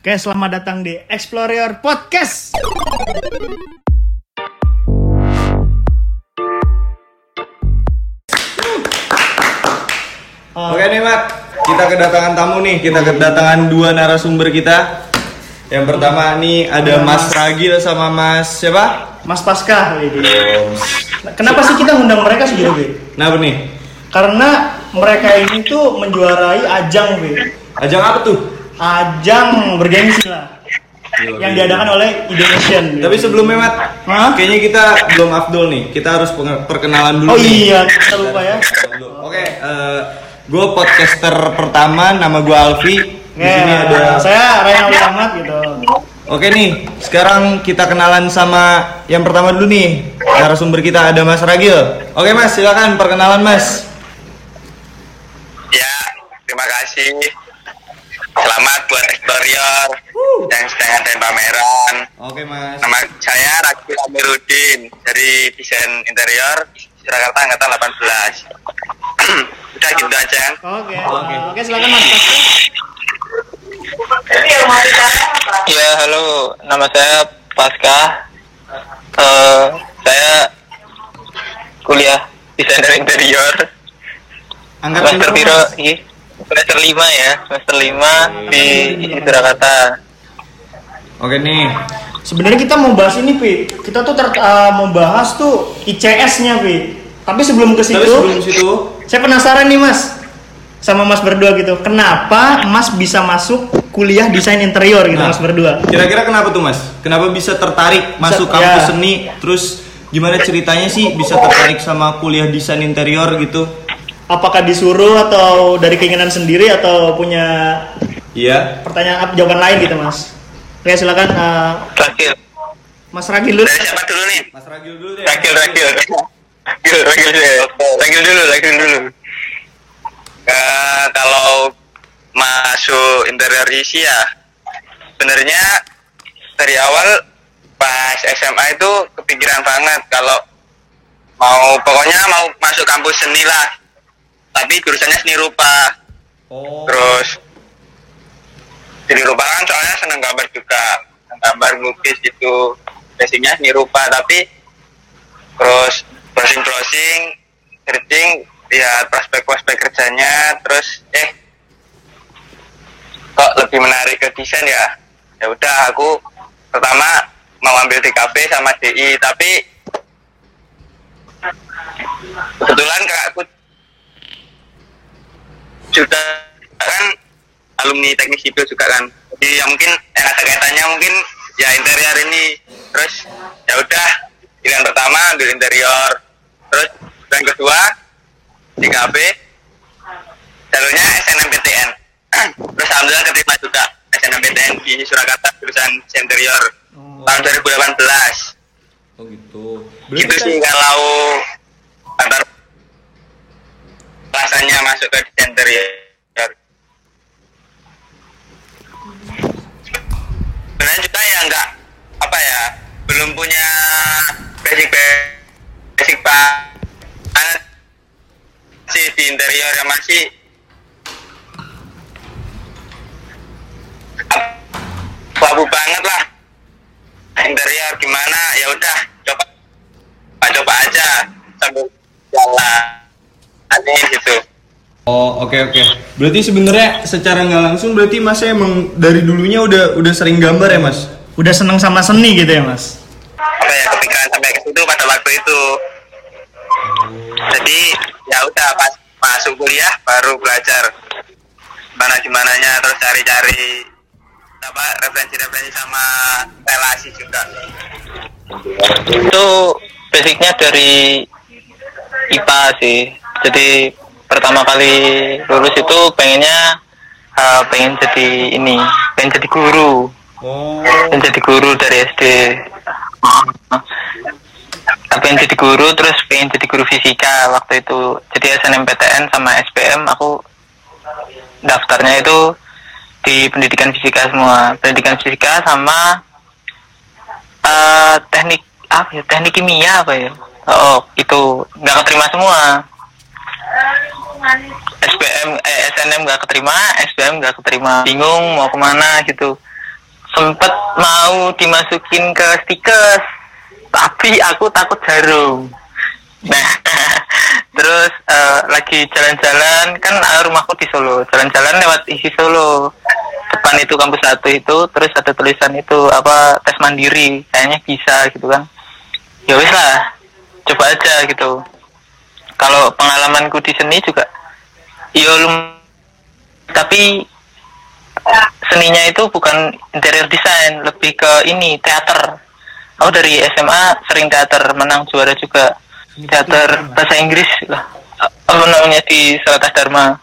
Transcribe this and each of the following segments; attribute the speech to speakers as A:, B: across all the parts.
A: Oke, selamat datang di Explorer Podcast.
B: Oke nih Mak, kita kedatangan tamu nih, kita kedatangan dua narasumber kita. Yang pertama nih ada Mas Ragil sama Mas siapa?
A: Mas Pasca. Kenapa sih kita ngundang mereka segitu, Be?
B: Kenapa nih?
A: Karena mereka ini tuh menjuarai ajang, Be.
B: Ajang apa tuh?
A: Ajang bergengsi lah. Yang diadakan oleh Indonesian.
B: Tapi sebelumnya Mat,
A: Hah?
B: kayaknya kita belum Abdul nih. Kita harus perkenalan dulu
A: Oh
B: nih.
A: iya, kita lupa ya.
B: Oke, gue podcaster pertama, nama gue Alfi. Di
A: Oke,
B: sini ada.
A: saya Ryan Ahmad gitu.
B: Oke nih, sekarang kita kenalan sama yang pertama dulu nih. Narasumber kita ada Mas Ragil. Oke Mas, silakan perkenalan Mas.
C: Ya, terima kasih. Selamat buat Explorior yang sedang ada pameran.
B: Oke Mas.
C: Nama saya Ragil Amiruddin dari desain interior Surakarta Angkatan 18. Udah gitu aja kan.
A: Oke.
B: Oke.
A: Oke, silakan Mas.
D: Ya, halo. Nama saya Pasca. Eh, saya kuliah desainer interior.
B: Angkatan berapa,
D: piro
B: Mas?
D: Semester 5 ya, semester 5 di Surakarta.
B: Oke nih.
A: Sebenarnya kita mau bahas ini, Pi. Kita tuh ter- uh, mau bahas tuh ICS-nya, Pi. Tapi sebelum ke situ,
B: Tapi sebelum situ,
A: saya penasaran nih, Mas. Sama Mas berdua gitu. Kenapa Mas bisa masuk kuliah desain interior gitu,
B: Nah.
A: Mas berdua?
B: kira-kira kenapa tuh Mas? Kenapa bisa tertarik masuk
A: Bisa-
B: kampus
A: ya.
B: seni? Terus gimana ceritanya sih bisa tertarik sama kuliah desain interior gitu?
A: Apakah disuruh atau dari keinginan sendiri atau punya
B: Iya.
A: pertanyaan apa jawaban lain gitu, Mas? Oke, silakan uh. Mas Ragil dulu.
C: Dari siapa dulu nih?
B: Mas Ragil dulu deh.
D: Ragil, Ragil. Ragil, Ragil, dulu. Ragil dulu, Ragil dulu.
C: Eh, kalau masuk interior isi ya sebenarnya dari awal pas SMA itu kepikiran banget kalau mau pokoknya mau masuk kampus seni lah tapi jurusannya seni rupa.
B: Oh.
C: terus seni rupa kan soalnya seneng gambar juga. Gambar lukis itu basicnya seni rupa tapi terus browsing browsing searching lihat prospek prospek kerjanya terus eh kok lebih menarik ke desain ya? Ya udah aku pertama mau ambil TKP sama DI tapi kebetulan kakakku juga kan alumni teknik sipil juga kan. Jadi ya mungkin ada kaitannya mungkin ya interior ini. Terus ya udah pilihan pertama ambil interior. Terus yang kedua TKP jalurnya SNMPTN terus alhamdulillah keterima juga SNMPTN di Surakarta jurusan interior. Tahun 2018
B: Oh gitu.
C: itu sih kalau antar rasanya masuk ke interior. Sebenarnya juga ya enggak apa ya belum punya basic basic banget sih di interior yang masih babu banget lah. Interior gimana? Ya udah coba coba aja sambil jalan aneh gitu
B: Oh oke oke. Berarti sebenarnya secara nggak langsung berarti Mas emang dari dulunya udah udah sering gambar ya Mas?
A: Udah seneng sama seni gitu ya, Mas?
C: apa ya kepikiran sampai ke situ pada waktu itu jadi ya udah pas masuk kuliah baru belajar mana gimana nya terus cari-cari apa referensi-referensi sama relasi juga
D: Itu basicnya dari IPA sih. Jadi pertama kali lulus itu pengennya eh, pengen jadi ini, pengen jadi guru,
B: Oh.
D: pengen jadi guru dari SD. pengen jadi guru terus pengen jadi guru fisika waktu itu. Jadi SNMPTN sama SPM aku daftarnya itu di pendidikan fisika semua. Pendidikan fisika sama eh, teknik apa ya teknik kimia apa ya? Oh itu. Nggak keterima semua SPM eh, SNM nggak keterima SPM nggak keterima. Bingung mau ke mana gitu. Sempet mau dimasukin ke stikes tapi aku takut jarum. Nah terus eh, lagi jalan-jalan kan eh, rumahku di Solo. Jalan-jalan lewat isi Solo. Depan itu kampus satu itu terus ada tulisan itu apa tes mandiri. Kayaknya bisa gitu kan. Ya wis lah coba aja gitu kalau pengalamanku di seni juga ya lum tapi seninya itu bukan interior design lebih ke ini teater. Aku dari SMA sering teater menang juara juga. Teater bahasa Inggris lah. Apa namanya di Seratas Dharma.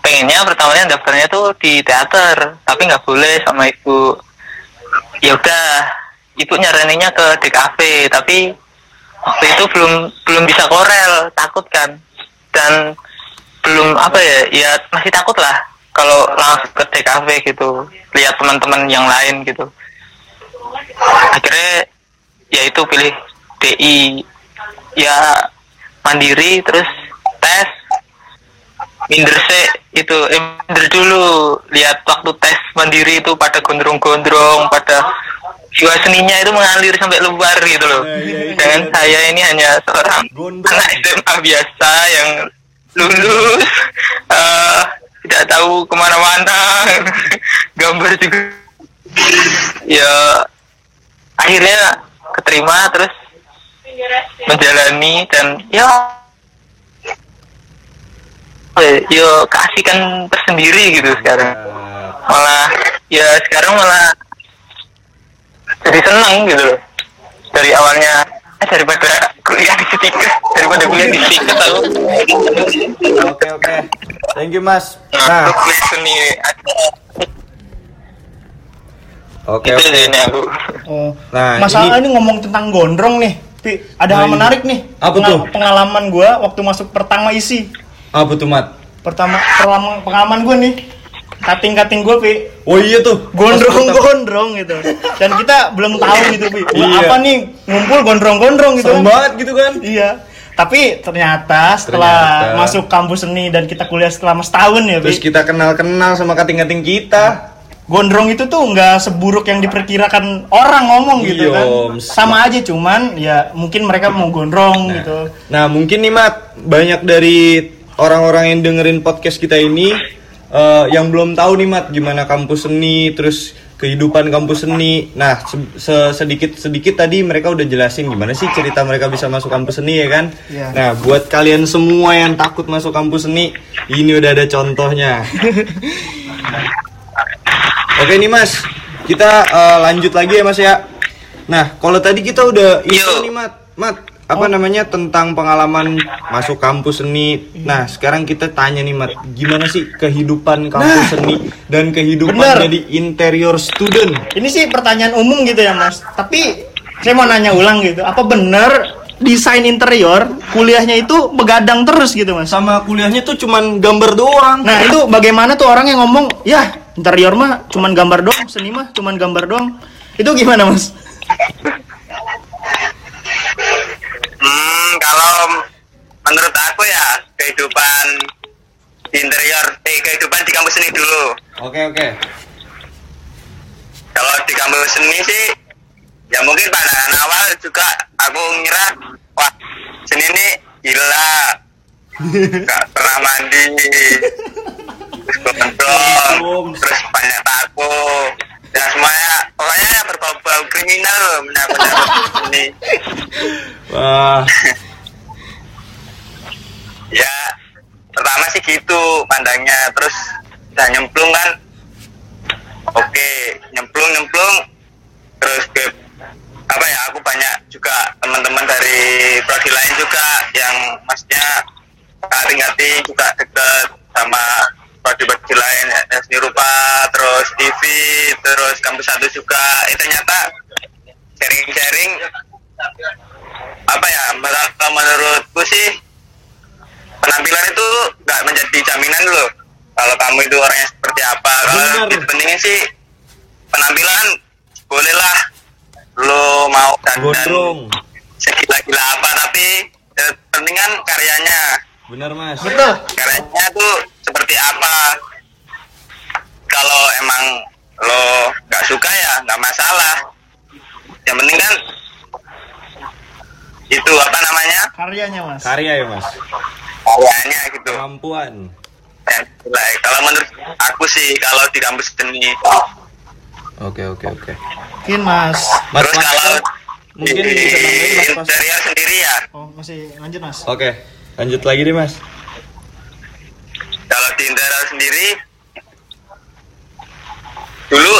D: Pengennya pertamanya daftarnya tuh di teater tapi nggak boleh sama ibu. Ya udah ibu nyaraninnya ke DKV tapi waktu itu belum belum bisa korel takut kan. Dan belum apa ya ya masih takut lah kalau langsung ke DKV gitu lihat teman-teman yang lain gitu. Akhirnya ya itu pilih DI ya mandiri terus tes. Minder sih itu eh, minder dulu. Lihat waktu tes mandiri itu pada gondrong-gondrong pada jiwa seninya itu mengalir sampai luar gitu loh
B: Nah, iya, iya,
D: dengan
B: iya.
D: saya ini hanya seorang
B: Gondrong.
D: anak SMA biasa yang lulus eh, tidak tahu ke mana-mana gambar juga ya akhirnya keterima terus menjalani dan ya eh, yo keasikan tersendiri gitu sekarang malah ya sekarang malah jadi senang gitu loh dari awalnya eh, daripada kuliah di stiker daripada kuliah di stiker aku
B: Oke oke. Thank you Mas.
D: nah,
B: Nah,
D: kuliah seni
B: oke
D: itu
B: oke.
D: ini aku
A: Oh.
B: Nah,
A: Masalah
B: ini-
A: ini ngomong tentang gondrong nih. Pi, ada
B: Nah,
A: hal menarik nih.
B: Apa
A: Pengal-
B: tuh?
A: Pengalaman gua waktu masuk pertama isi.
B: Apa tuh Mat?
A: Pertama pengalaman, pengalaman gua nih. Kating-kating gua, Pi.
B: Oh iya tuh.
A: Gondrong-gondrong gitu. Dan kita belum tahu gitu. Wah,
B: Iya.
A: Apa nih ngumpul gondrong-gondrong gitu
B: Serem
A: kan.
B: banget gitu kan?
A: Iya. Tapi ternyata setelah
B: Ternyata.
A: masuk kampus seni dan kita kuliah selama setahun ya,
B: Terus
A: Pi.
B: kita kenal-kenal sama kating-kating kita.
A: Gondrong itu tuh nggak seburuk yang diperkirakan orang ngomong gitu
B: Iya,
A: kan. Sama aja cuman ya mungkin mereka mau gondrong gitu.
B: Nah mungkin nih Mat, banyak dari orang-orang yang dengerin podcast kita ini eh, yang belum tahu nih Mat gimana kampus seni, terus kehidupan kampus seni. Nah se- sedikit sedikit tadi mereka udah jelasin gimana sih cerita mereka bisa masuk kampus seni ya kan.
A: Iya.
B: Nah buat kalian semua yang takut masuk kampus seni, ini udah ada contohnya. Oke nih Mas, kita eh, lanjut lagi ya Mas ya. Nah kalau tadi kita udah itu nih Mat, Mat apa namanya tentang pengalaman masuk kampus seni. Nah sekarang kita tanya nih Mat, gimana sih kehidupan kampus seni dan kehidupan
A: bener.
B: jadi interior student?
A: Ini sih pertanyaan umum gitu ya mas. Tapi saya mau nanya ulang gitu. Apa bener desain interior kuliahnya itu begadang terus gitu mas?
B: Sama kuliahnya tuh cuman gambar doang.
A: Nah itu bagaimana tuh orang yang ngomong ya interior mah cuman gambar doang, seni mah cuman gambar doang. Itu gimana mas?
C: Kalau menurut aku ya kehidupan di interior, eh, kehidupan di kampus seni dulu.
B: Oke oke.
C: Kalau di kampus seni sih, ya mungkin pandangan awal juga aku ngira, wah seni ini gila, gak pernah mandi, terus gondrong, terus banyak taku, ya semuanya pokoknya berbau-bau kriminal loh menyangkut seni.
B: Wah.
C: Ya pertama sih gitu pandangnya. Terus udah nyemplung kan? Oke nyemplung nyemplung. Terus ke apa ya aku banyak juga teman-teman dari prodi lain juga yang maksudnya kating-kating juga deket sama prodi-prodi lain ya, seni rupa terus TV terus kampus satu juga. Eh ternyata sharing-sharing apa ya menurutku sih penampilan itu nggak menjadi jaminan loh kalau kamu itu orangnya seperti apa kalau pentingnya sih penampilan bolehlah lo mau dan
B: Gondrong.
C: segila-gila apa tapi yang penting kan karyanya
B: Benar Mas.
A: Betul.
C: karyanya tuh seperti apa kalau emang lo nggak suka ya nggak masalah yang penting kan itu apa namanya
A: Karyanya mas.
B: Karya ya mas.
C: Karyanya gitu
B: Kemampuan.
C: nilai. kalau menurut aku sih kalau di kampus seni
B: Oke oke oke.
A: Mungkin mas.
B: Mas
C: terus
B: Mas,
C: kalau
B: mungkin
C: di
B: bisa nambahin mas
C: interior sendiri ya
A: Oh masih lanjut mas.
B: Oke, lanjut lagi deh mas.
C: kalau di interior sendiri dulu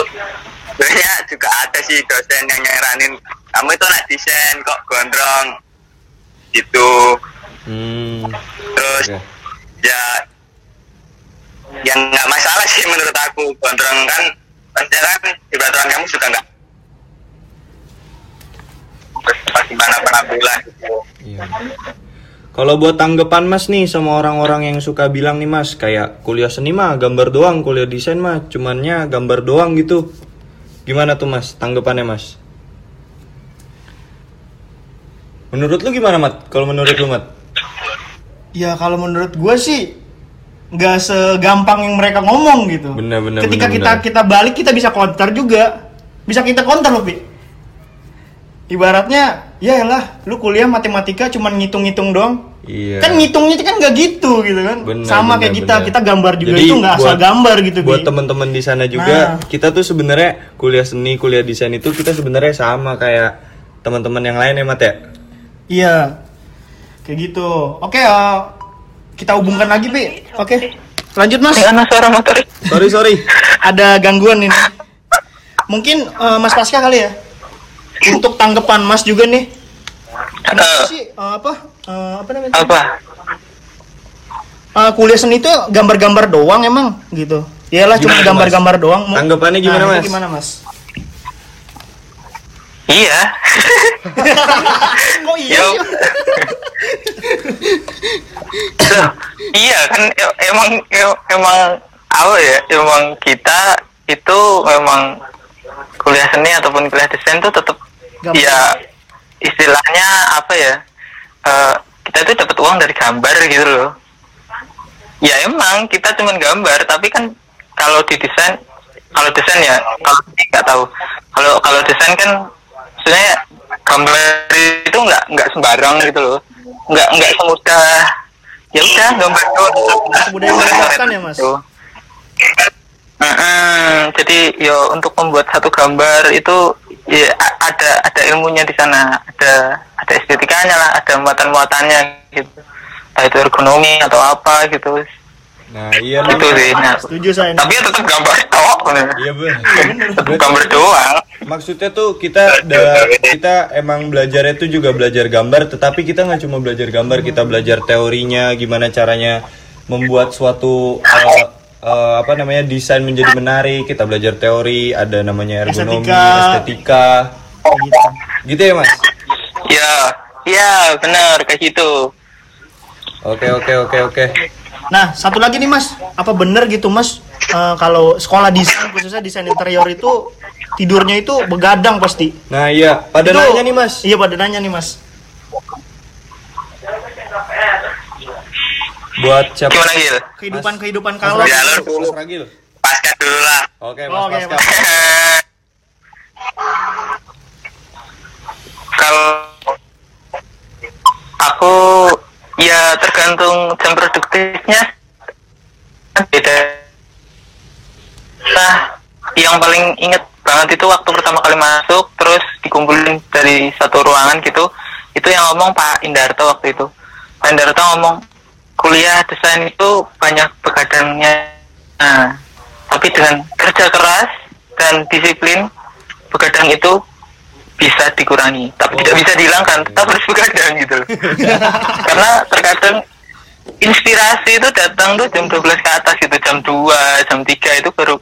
C: banyak juga ada sih dosen yang nyaranin kamu itu nak desain kok gondrong gitu
B: Hmm.
C: terus
B: Oke.
C: ya yang nggak masalah sih menurut aku gondrong kan kan di peraturan kamu juga nggak bagaimana penampilan gitu.
B: Iya. Kalau buat tanggapan Mas nih sama orang-orang yang suka bilang nih Mas, kayak kuliah seni mah gambar doang, kuliah desain mah cumannya gambar doang gitu. Gimana tuh Mas tanggapannya Mas? Menurut lu gimana Mat? Kalau menurut lu Mat?
A: Ya kalau menurut gue sih nggak segampang yang mereka ngomong gitu.
B: Bener, bener,
A: Ketika
B: bener,
A: kita
B: bener.
A: kita balik kita bisa counter juga. Bisa kita counter loh, Pi. Ibaratnya, ya lah, lu kuliah matematika cuman ngitung-ngitung doang.
B: Iya.
A: Kan ngitungnya kan nggak gitu gitu kan.
B: Bener,
A: Sama
B: bener,
A: kayak kita,
B: bener.
A: kita gambar juga
B: Jadi
A: itu nggak asal gambar gitu,
B: Buat teman-teman di sana juga,
A: Nah.
B: kita tuh sebenarnya kuliah seni, kuliah desain itu kita sebenarnya sama kayak teman-teman yang lain ya Mat ya?
A: Iya. Kayak gitu. Oke, eh, kita hubungkan lagi, Pi. Oke. Lanjut, Mas.
D: Dengan suara motor.
B: Sorry sorry.
A: ada gangguan ini. Mungkin eh, Mas Pasca kali ya. Untuk tanggapan Mas juga nih. Kenapa
D: Eh,
A: sih eh, apa? Eh, apa namanya?
D: apa?
A: Eh, kuliah seni itu gambar-gambar doang emang gitu. Iyalah cuma gambar-gambar doang.
B: Tanggapannya gimana,
A: Nah,
B: Mas?
A: Gimana, Mas?
D: Iya.
A: Kok iya?
D: Loh, iya kan e- emang e- emang apa ya emang kita itu memang kuliah seni ataupun kuliah desain tuh tetap
A: Gambar.
D: ya istilahnya apa ya eh, kita itu dapat uang dari gambar gitu loh ya emang kita cuman gambar tapi kan kalau di desain kalau desain ya kalau nggak tahu kalau kalau desain kan sebenarnya gambar itu nggak nggak sembarang gitu loh. Nggak nggak semudah. Ya udah gambar doang
A: Semudah yang diharapkan ya, Mas?
D: Gitu. Mm-mm, jadi yo untuk membuat satu gambar itu ya ada ada ilmunya di sana. Ada ada estetikanya lah ada muatan muatannya gitu. Entah itu ergonomi atau apa gitu
B: Nah iya nih.
D: sih nah,
A: Setuju saya. nih.
D: tapi ya tetap gambar doang
B: Iya bener.
D: tetap gambar doang
B: Maksudnya tuh kita da- kita emang belajarnya tuh juga belajar gambar, tetapi kita nggak cuma belajar gambar, kita belajar teorinya, gimana caranya membuat suatu eh, eh, apa namanya desain menjadi menarik. Kita belajar teori, ada namanya ergonomi,
A: Estetika.
B: estetika,
A: Gitu.
B: gitu ya mas?
D: ya ya benar kayak gitu
B: Oke oke oke oke.
A: Nah, satu lagi nih Mas, apa bener gitu Mas eh, kalau sekolah desain khususnya desain interior itu tidurnya itu begadang pasti.
B: Nah iya, pada
A: Itu-
B: nanya nih mas.
A: Iya pada nanya nih Mas.
B: Buat siapa?
D: gimana Gil?
A: Kehidupan kehidupan
B: Mas
A: kalau
C: Ya, lu-
B: Mas Ragil.
C: pasca dulu lah
B: Oke mas
A: Oke,
B: Pascal.
A: Mas.
D: kalau aku ya tergantung jam produktifnya. Beda. Nah yang paling inget banget itu waktu pertama kali masuk terus dikumpulin dari satu ruangan gitu. Itu yang ngomong Pak Indarto waktu itu. Pak Indarto ngomong kuliah desain itu banyak begadangnya. Nah tapi dengan kerja keras dan disiplin begadang itu bisa dikurangi tapi tidak bisa dihilangkan tetap harus begadang gitu loh. karena terkadang inspirasi itu datang tuh jam 12 ke atas gitu jam 2 jam 3 itu baru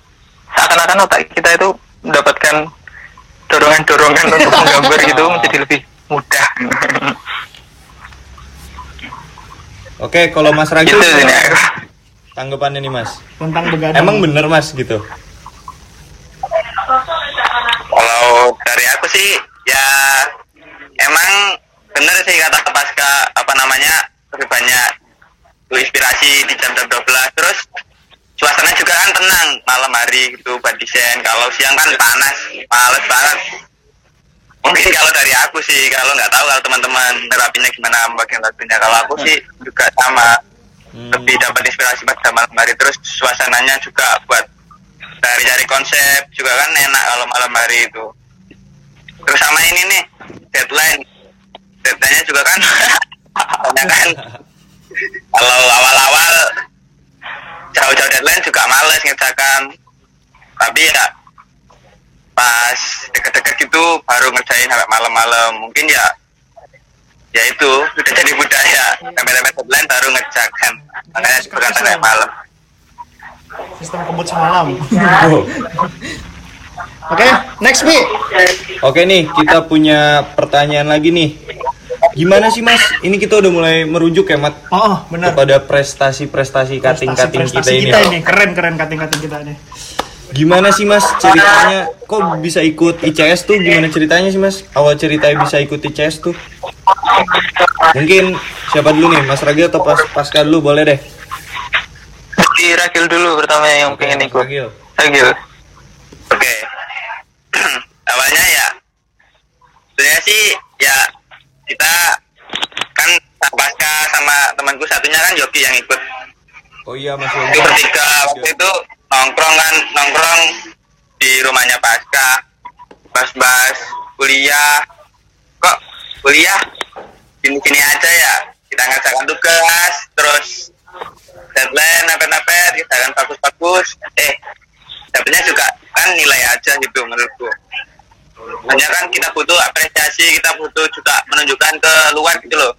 D: seakan-akan otak kita itu mendapatkan dorongan-dorongan untuk menggambar gitu menjadi lebih mudah
B: Oke, kalau Mas Ragil
D: gitu
B: tanggapannya nih Mas?
A: tentang begadang.
B: Emang bener Mas gitu?
C: Aku sih ya emang bener sih kata pasca apa namanya lebih banyak tuh inspirasi di jam-jam 12 terus suasana juga kan tenang malam hari gitu buat desain. Kalau siang kan panas males banget. Mungkin kalau dari aku sih kalau nggak tahu kalau teman-teman terapinya gimana bagian waktunya kalau aku sih juga sama lebih dapat inspirasi pada malam hari. Terus suasananya juga buat cari-cari konsep juga kan enak kalau malam hari itu terus sama ini nih deadline. Deadline-nya juga kan banyak kan? Kalau awal-awal jauh-jauh deadline juga males ngerjakan. Tapi ya pas deket-deket gitu baru ngerjain sampai malam-malam. Mungkin ya ya itu udah jadi budaya sampai sampai deadline baru ngerjakan. Makanya berkata sampai malam.
A: Sistem kebut semalam. Oke, next Mi.
B: Oke nih, kita punya pertanyaan lagi nih. Gimana sih Mas? Ini kita udah mulai merujuk ya, Mat,
A: Oh, oh, benar.
B: kepada prestasi-prestasi kating-kating kita
A: Prestasi
B: ini.
A: kita ini keren keren kating-kating kita ini.
B: Gimana sih Mas ceritanya? Kok bisa ikut ICS tuh? Gimana ceritanya sih Mas? Awal ceritanya bisa ikut ICS tuh? Mungkin siapa dulu nih? Mas Ragil atau Pas Pasca dulu boleh deh.
D: Di Ragil dulu pertama yang pengen ikut.
B: Ragil.
D: Ragil.
C: Awalnya ya sebenarnya sih ya kita kan pasca sama temanku satunya kan Yogi yang ikut.
B: Oh iya Mas
C: Itu
B: Yogi.
C: bertiga waktu itu nongkrong kan nongkrong di rumahnya pasca. Bahas-bahas kuliah. Kok kuliah sini-sini aja ya. Kita ngerjakan tugas terus deadline napet-napet kita kan bagus-bagus eh dapetnya juga kan nilai aja gitu menurutku hanya kan kita butuh apresiasi kita butuh juga menunjukkan ke luar gitu loh.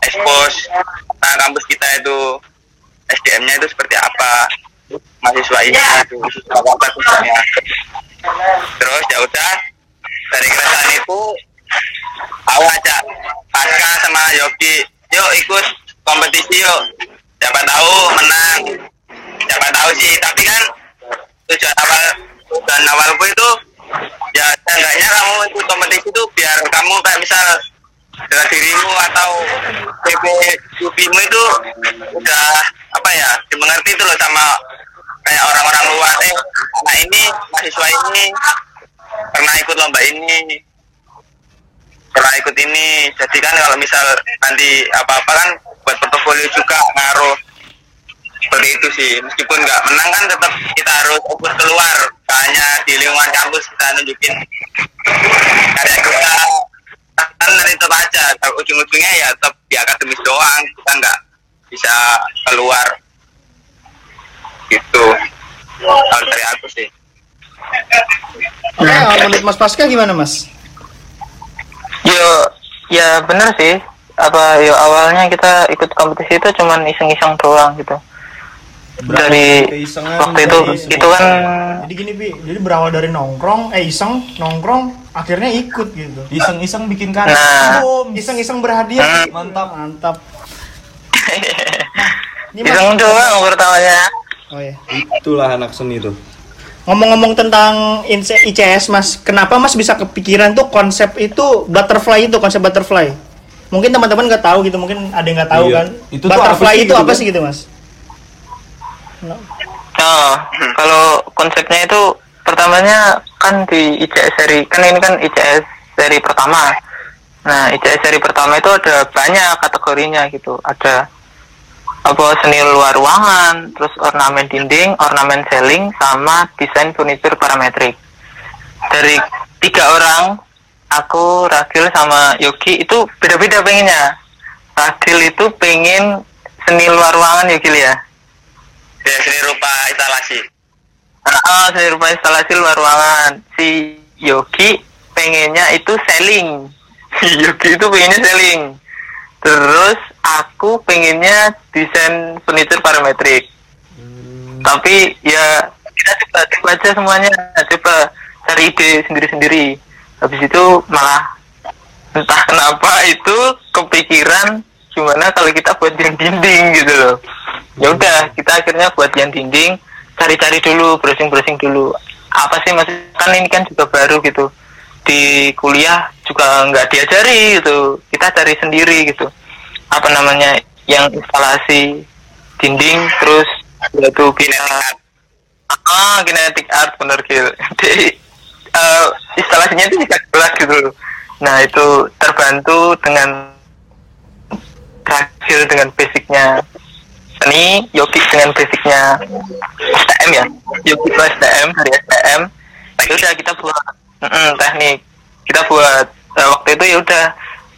C: Expose nah, kampus kita itu SDM-nya itu seperti apa mahasiswa ini itu apa bagusnya terus ya udah dari keresahan itu aku ajak Pasca sama Yogi yuk ikut kompetisi yuk siapa tahu menang siapa tahu sih tapi kan tujuan awal tujuan awalku itu ya seenggaknya kamu ikut kompetisi itu biar kamu kayak misal dengan dirimu atau PP UPImu itu udah apa ya dimengerti itu loh sama kayak orang-orang luar. Eh anak ini mahasiswa ini pernah ikut lomba ini pernah ikut ini. Jadi kan kalau misal nanti apa-apa kan buat portofolio juga ngaruh seperti itu sih. Meskipun nggak menang kan tetap kita harus fokus keluar. Hanya di lingkungan kampus kita nunjukin karya kita kan dari tetap aja ujung-ujungnya ya tetap di akademis doang kita nggak bisa keluar gitu kalau dari aku sih
A: Oke, menurut Mas Pasca gimana Mas?
D: Yo, ya bener sih. Apa yo awalnya kita ikut kompetisi itu cuman iseng-iseng doang gitu. Dari
B: Keisengan
D: waktu itu
B: dari
D: itu kan
A: Jadi gini Bi, jadi berawal dari nongkrong, eh iseng, nongkrong, akhirnya ikut gitu.
B: Iseng-iseng bikin karya.
D: Nah.
A: Boom, iseng-iseng berhadiah.
D: Hmm.
A: Mantap, mantap. Ini Mas,
D: iseng doang pertamanya.
A: oh ya.
B: Itulah anak seni tuh.
A: Ngomong-ngomong tentang IC- ICS Mas, kenapa Mas bisa kepikiran tuh konsep itu butterfly itu konsep butterfly? Mungkin teman-teman nggak tahu gitu, mungkin ada yang nggak tahu
B: Iya.
A: kan?
B: Itu tuh
A: butterfly
B: apa sih
A: itu
B: gitu
A: apa
B: kan?
A: sih gitu Mas?
D: Oh, kalau konsepnya itu pertamanya kan di ICS seri kan ini kan ICS seri pertama. Nah, ICS seri pertama itu ada banyak kategorinya gitu. Ada apa seni luar ruangan, terus ornamen dinding, ornamen ceiling, sama desain furniture parametrik. Dari tiga orang, aku, Ragil, sama Yogi itu beda-beda pengennya. Ragil itu pengen seni luar ruangan Yogi ya.
C: Ya seni rupa instalasi
D: Ah, seni rupa instalasi luar ruangan. Si Yogi pengennya itu selling. Si Yogi itu pengennya selling. Terus aku pengennya desain furniture parametrik. Tapi ya kita coba coba aja semuanya, coba cari ide sendiri-sendiri. Habis itu malah entah kenapa itu kepikiran gimana kalau kita buat yang dinding gitu loh. Ya udah, kita akhirnya buat yang dinding, cari-cari dulu, browsing-browsing dulu. Apa sih mas? Kan ini kan juga baru gitu. Di kuliah juga nggak diajari gitu. Kita cari sendiri gitu. Apa namanya? Yang instalasi dinding terus yaitu
C: kinetic art
D: ah kinetic art bener gitu. Jadi eh, informasinya itu tidak jelas gitu. Nah itu terbantu dengan terakhir dengan basicnya seni, Yogi dengan basicnya STM ya, Yogi itu STM dari STM. Ya udah kita buat mm-mm, teknik, kita buat nah, waktu itu ya udah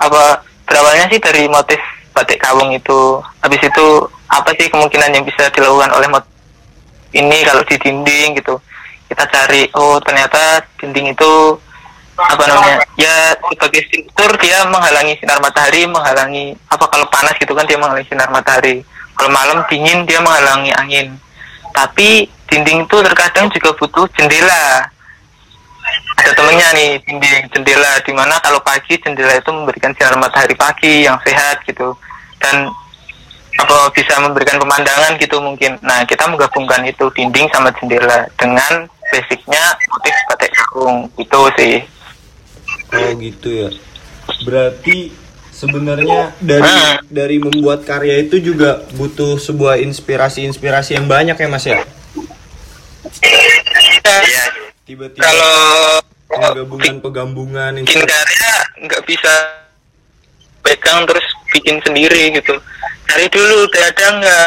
D: apa berawalnya sih dari motif batik kawung itu. Habis itu apa sih kemungkinan yang bisa dilakukan oleh motif ini kalau di dinding gitu kita cari oh ternyata dinding itu apa namanya? Ya sebagai struktur dia menghalangi sinar matahari menghalangi apa kalau panas gitu kan dia menghalangi sinar matahari. Kalau malam dingin dia menghalangi angin. Tapi dinding itu terkadang juga butuh jendela. Ada temennya nih dinding jendela di mana kalau pagi jendela itu memberikan sinar matahari pagi yang sehat gitu. Dan apa bisa memberikan pemandangan gitu mungkin. Nah kita menggabungkan itu dinding sama jendela dengan basicnya motif batik kawung itu sih.
B: Oh gitu ya. Berarti sebenarnya dari
D: Hmm.
B: dari membuat karya itu juga butuh sebuah inspirasi-inspirasi yang banyak ya Mas ya.
C: Iya.
B: Tiba-tiba
C: Kalau
B: penggabungan-penggabungan
D: bikin karya nggak bisa pegang terus bikin sendiri gitu. Cari dulu kadang nggak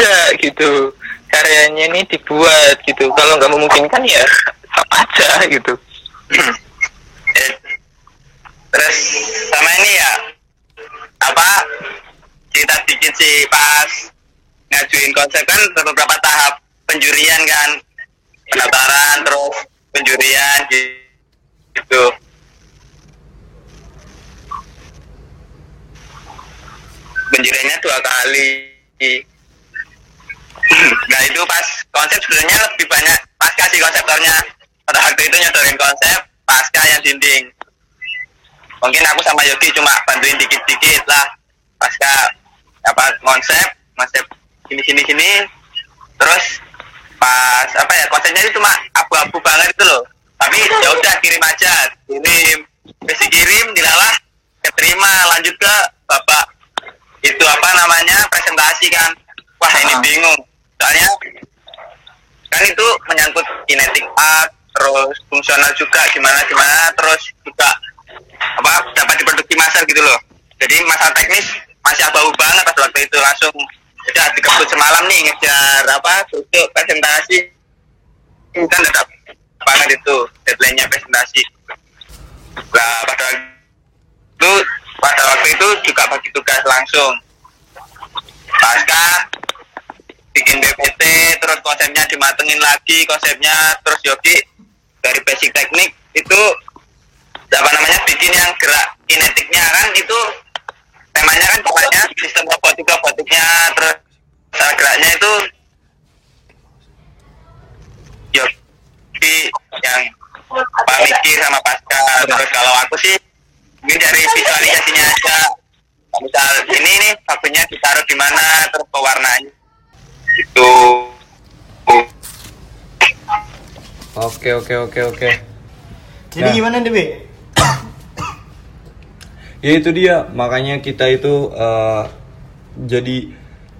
D: ada gitu karyanya ini dibuat gitu. Kalau nggak memungkinkan ya sama aja gitu.
C: Eh, terus sama ini ya apa kita dikit sih pas ngajuin konsep kan beberapa tahap penjurian kan pendaftaran terus penjurian gitu. Penjuriannya dua kali. Nah itu pas konsep sebenarnya lebih banyak pasca sih konseptornya. Pada waktu itu nyodorin konsep pasca yang dinding. Mungkin aku sama Yogi cuma bantuin dikit-dikit lah. Pasca apa konsep konsep sini sini sini terus pas apa ya konsepnya itu cuma abu-abu banget itu loh. Tapi ya udah kirim aja. Kirim. Besi kirim dilalah keterima lanjut ke bapak. Itu apa namanya presentasi kan. Wah ini
D: Ah.
C: bingung. Soalnya kan itu menyangkut kinetik art terus fungsional juga gimana gimana terus juga apa dapat diproduksi masal gitu loh. Jadi masalah teknis masih abu banget pada waktu itu langsung udah dikebut semalam nih ngejar apa duduk presentasi. Kan tetap banget itu deadline-nya presentasi. Lah pada waktu itu pada waktu itu juga bagi tugas langsung. Pasca bikin BPT terus konsepnya dimatengin lagi konsepnya terus Yogi dari basic teknik itu apa namanya bikin yang gerak kinetiknya kan itu temanya kan pokoknya sistem robotik robotiknya terus cara geraknya itu Yogi yang apa mikir sama pasca terus kalau aku sih ini dari visualisasinya aja. Misal ini nih bakunya ditaruh di mana terus pewarnanya. Itu
B: Oke oke oke oke.
A: Jadi
B: Nah.
A: gimana nih, Bi?
B: Ya itu dia makanya kita itu eh, jadi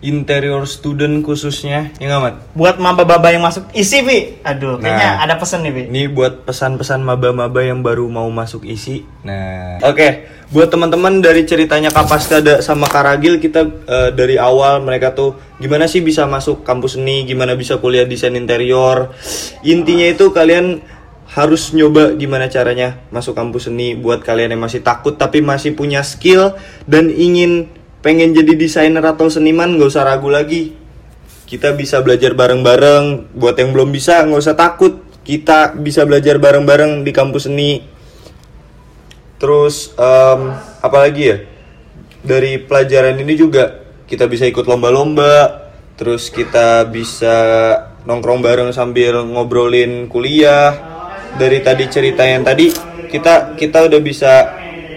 B: interior student khususnya ya nggak Mat?
A: Buat maba-baba yang masuk isi, Bi. Aduh, kayaknya
B: Nah.
A: ada pesan nih, Bi.
B: Ini buat pesan-pesan maba-maba yang baru mau masuk isi. Nah, oke. Buat teman-teman dari ceritanya Kapastada sama Karagil kita eh, dari awal mereka tuh gimana sih bisa masuk kampus seni, gimana bisa kuliah desain interior. Intinya itu kalian harus nyoba gimana caranya masuk kampus seni buat kalian yang masih takut tapi masih punya skill dan ingin pengen jadi desainer atau seniman nggak usah ragu lagi. Kita bisa belajar bareng-bareng. Buat yang belum bisa nggak usah takut. Kita bisa belajar bareng-bareng di kampus seni. Terus em, apalagi ya? Dari pelajaran ini juga kita bisa ikut lomba-lomba. Terus kita bisa nongkrong bareng sambil ngobrolin kuliah. Dari tadi cerita yang tadi kita kita udah bisa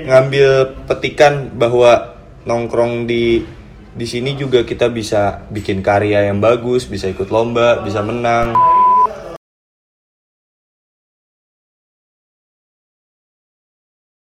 B: ngambil petikan bahwa nongkrong di di sini juga kita bisa bikin karya yang bagus bisa ikut lomba bisa menang